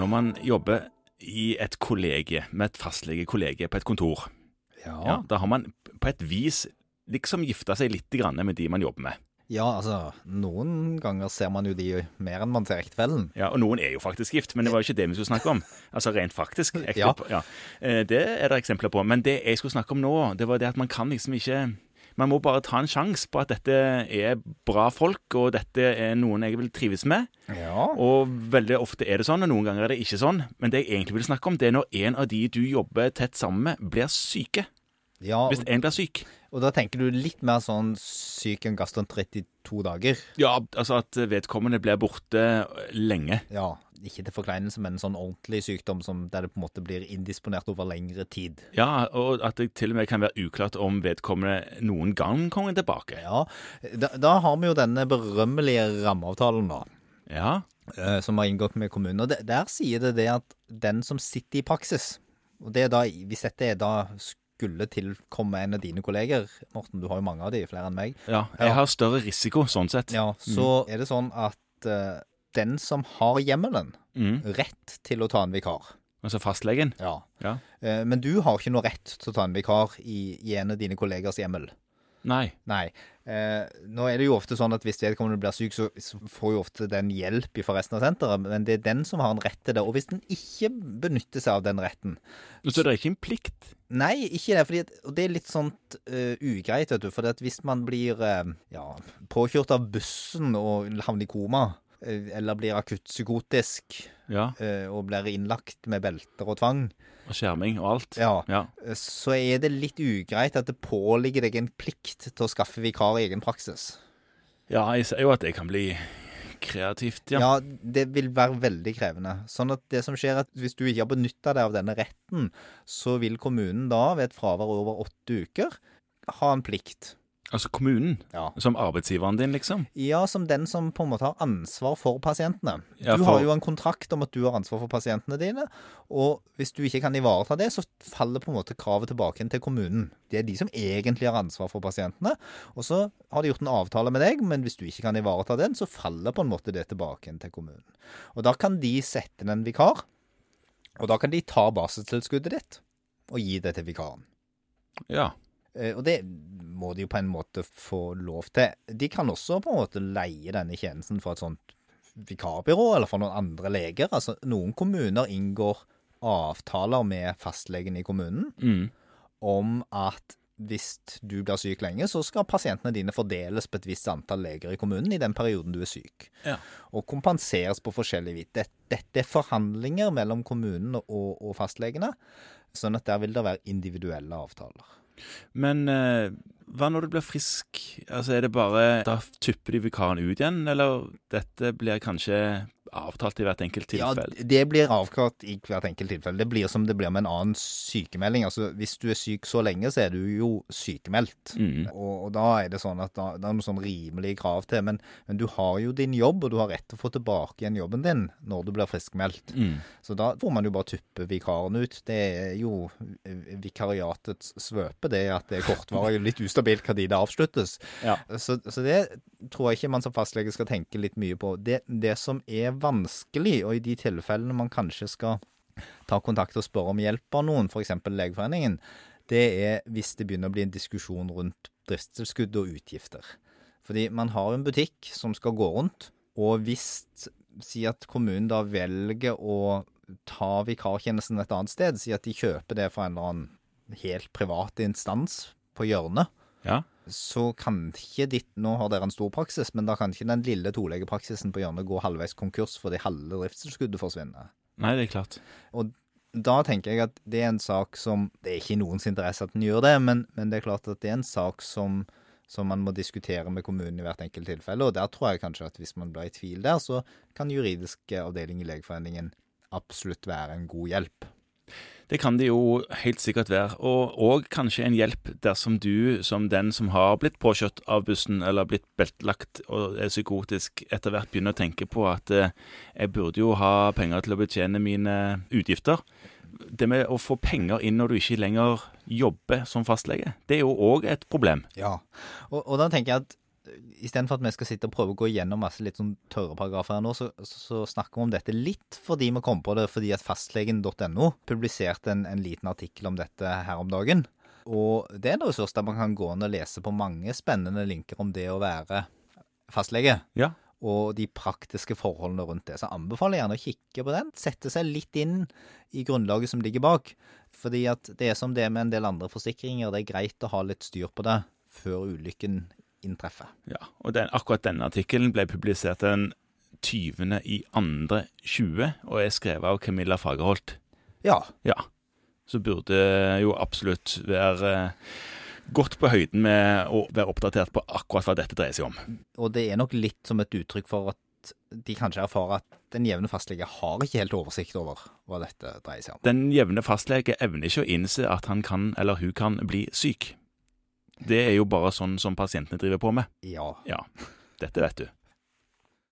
Når man jobber i et kollegie, med et fastlegekollegie på et kontor, Ja. ja, da har man på et vis liksom gifta seg litt grann med de man jobber med. Ja, altså, noen ganger ser man jo de mer enn man ser ektefellen. Ja, Og noen er jo faktisk gift, men det var jo ikke det vi skulle snakke om. Altså rent faktisk. Ja. ja. Eh, Det er det eksempler på. Men det jeg skulle snakke om nå, det var det at man kan liksom ikke Man må bare ta en sjanse på at dette er bra folk, og dette er noen jeg vil trives med. Ja. Og veldig ofte er det sånn, og noen ganger er det ikke sånn. Men det jeg egentlig vil snakke om, det er når en av de du jobber tett sammen med, blir syke. ja Hvis en blir syk. og da tenker du litt mer sånn syk enn gaston 32 dager. Ja, altså at vedkommende blir borte lenge. Ja, ikke til forkleinelse, men en sånn ordentlig sykdom som, der det på en måte blir indisponert over lengre tid. Ja, og at det til og med kan være uklart om vedkommende noen gang kommer tilbake. Ja, da, da har vi jo denne berømmelige rammeavtalen da, Ja, eh, som har inngått med kommunen. Og der sier det det at den som sitter i praksis, og det er da, hvis dette er da skulle tilkomme en av dine kolleger, Morten, du har jo mange av de, flere enn meg, ja. Jeg har større risiko sånn sett. ja, så er det sånn at uh, den som har hjemmelen, Mm. rett til å ta en vikar. Altså fastlegen. Ja. Ja. Uh, Men du har ikke noe rett til å ta en vikar i, i en av dine kollegers hjemmel. Nei. Nei. Eh, nå er det jo ofte sånn at hvis vedkommende blir syk, så, så får jo ofte den hjelp fra resten av senteret, men det er den som har en rett til det. Og hvis den ikke benytter seg av den retten Så det er ikke en plikt? Nei, ikke det. Fordi, og det er litt sånt uh, ugreit, vet du. For hvis man blir uh, ja, påkjørt av bussen og havner i koma, eller blir akutt psykotisk Ja. eh, og blir innlagt med belter og tvang, Og skjerming og alt. ja, Ja. så er det litt ugreit at det påligger deg en plikt til å skaffe vikar i egen praksis. ja, jeg ser jo at det kan bli kreativt, ja. Ja. det vil være veldig krevende. Sånn at det som skjer er at hvis du ikke har benytta deg av denne retten, så vil kommunen da, ved et fravær over åtte uker, ha en plikt. Altså kommunen, Ja. som arbeidsgiveren din, liksom. Ja, som den som på en måte har ansvar for pasientene. Ja, Du har jo en kontrakt om at du har ansvar for pasientene dine, og hvis du ikke kan ivareta det, så faller på en måte kravet tilbake til kommunen. Det er de som egentlig har ansvar for pasientene, og så har de gjort en avtale med deg, men hvis du ikke kan ivareta den, så faller på en måte det tilbake til kommunen. Og da kan de sette inn en vikar, og da kan de ta basistilskuddet ditt og gi det til vikaren. Ja. Eh, Og det må de jo på en måte få lov til. De kan også på en måte leie denne tjenesten for et sånt vikarbyrå, eller for noen andre leger. Altså, noen kommuner inngår avtaler med fastlegen i kommunen Mm. om at hvis du blir syk lenge, så skal pasientene dine fordeles på et visst antall leger i kommunen i den perioden du er syk. Ja. Og kompenseres på forskjellig vis. Det- Dette er forhandlinger mellom kommunen og, og fastlegene, sånn at der vil det være individuelle avtaler. Men eh, hva når du blir frisk? Altså Er det bare Da tupper de vikaren ut igjen, eller dette blir kanskje avtalt i hvert enkelt tilfelle? Ja, det blir avklart i hvert enkelt tilfelle. Det blir som det blir med en annen sykemelding. Altså, Hvis du er syk så lenge, så er du jo sykemeldt. Mm. Og, og da er det sånn at da, det er noen sånn rimelige krav til. Men, men du har jo din jobb, og du har rett til å få tilbake igjen jobben din når du blir friskmeldt. Mm. Så da får man jo bare tuppe vikaren ut. Det er jo eh, vikariatets svøpe, det at det er kortvarig og litt ustabilt de det avsluttes. Ja. Så, så det tror jeg ikke man som fastlege skal tenke litt mye på. Det, det som er vanskelig, og i de tilfellene man kanskje skal ta kontakt og spørre om hjelp av noen, f.eks. Legeforeningen, det er hvis det begynner å bli en diskusjon rundt driftstilskudd og utgifter. Fordi man har en butikk som skal gå rundt, og hvis Si at kommunen da velger å ta vikartjenesten et annet sted, si at de kjøper det fra en eller annen helt privat instans på hjørnet, Ja. så kan ikke ditt Nå har dere en stor praksis, men da kan ikke den lille tolegepraksisen på hjørnet gå halvveis konkurs fordi halve driftstilskuddet forsvinner. Nei, det er klart. Og da tenker jeg at det er en sak som Det er ikke i noens interesse at den gjør det, men, men det er klart at det er en sak som, som man må diskutere med kommunen i hvert enkelt tilfelle. Og der tror jeg kanskje at hvis man blir i tvil der, så kan juridiske avdeling i Legeforeningen absolutt være en god hjelp. Det kan det jo helt sikkert være, og, og kanskje en hjelp dersom du, som den som har blitt påkjørt av bussen eller blitt beltlagt og er psykotisk, etter hvert begynner å tenke på at eh, jeg burde jo ha penger til å betjene mine utgifter. Det med å få penger inn når du ikke lenger jobber som fastlege, det er jo òg et problem. Ja, og, og da tenker jeg at istedenfor at vi skal sitte og prøve å gå igjennom masse litt sånn tørre paragrafer her nå, så, så snakker vi om dette litt fordi vi kom på det fordi at fastlegen.no publiserte en, en, liten artikkel om dette her om dagen. Og det er en ressurs der man kan gå inn og lese på mange spennende linker om det å være fastlege. Ja. Og de praktiske forholdene rundt det. Så jeg anbefaler gjerne å kikke på den. Sette seg litt inn i grunnlaget som ligger bak. Fordi at det er som det med en del andre forsikringer. Det er greit å ha litt styr på det før ulykken inntreffer. Ja, og den, akkurat denne artikkelen ble publisert den 20. i andre 20, og er skrevet av Camilla Fagerholt. Ja. Ja. Så burde jo absolutt være godt på høyden med å være oppdatert på akkurat hva dette dreier seg om. Og det er nok litt som et uttrykk for at de kanskje erfarer at den jevne fastlege har ikke helt oversikt over hva dette dreier seg om. Den jevne fastlege evner ikke å innse at han kan eller hun kan bli syk. Det er jo bare sånn som pasientene driver på med. Ja. Ja, dette vet du.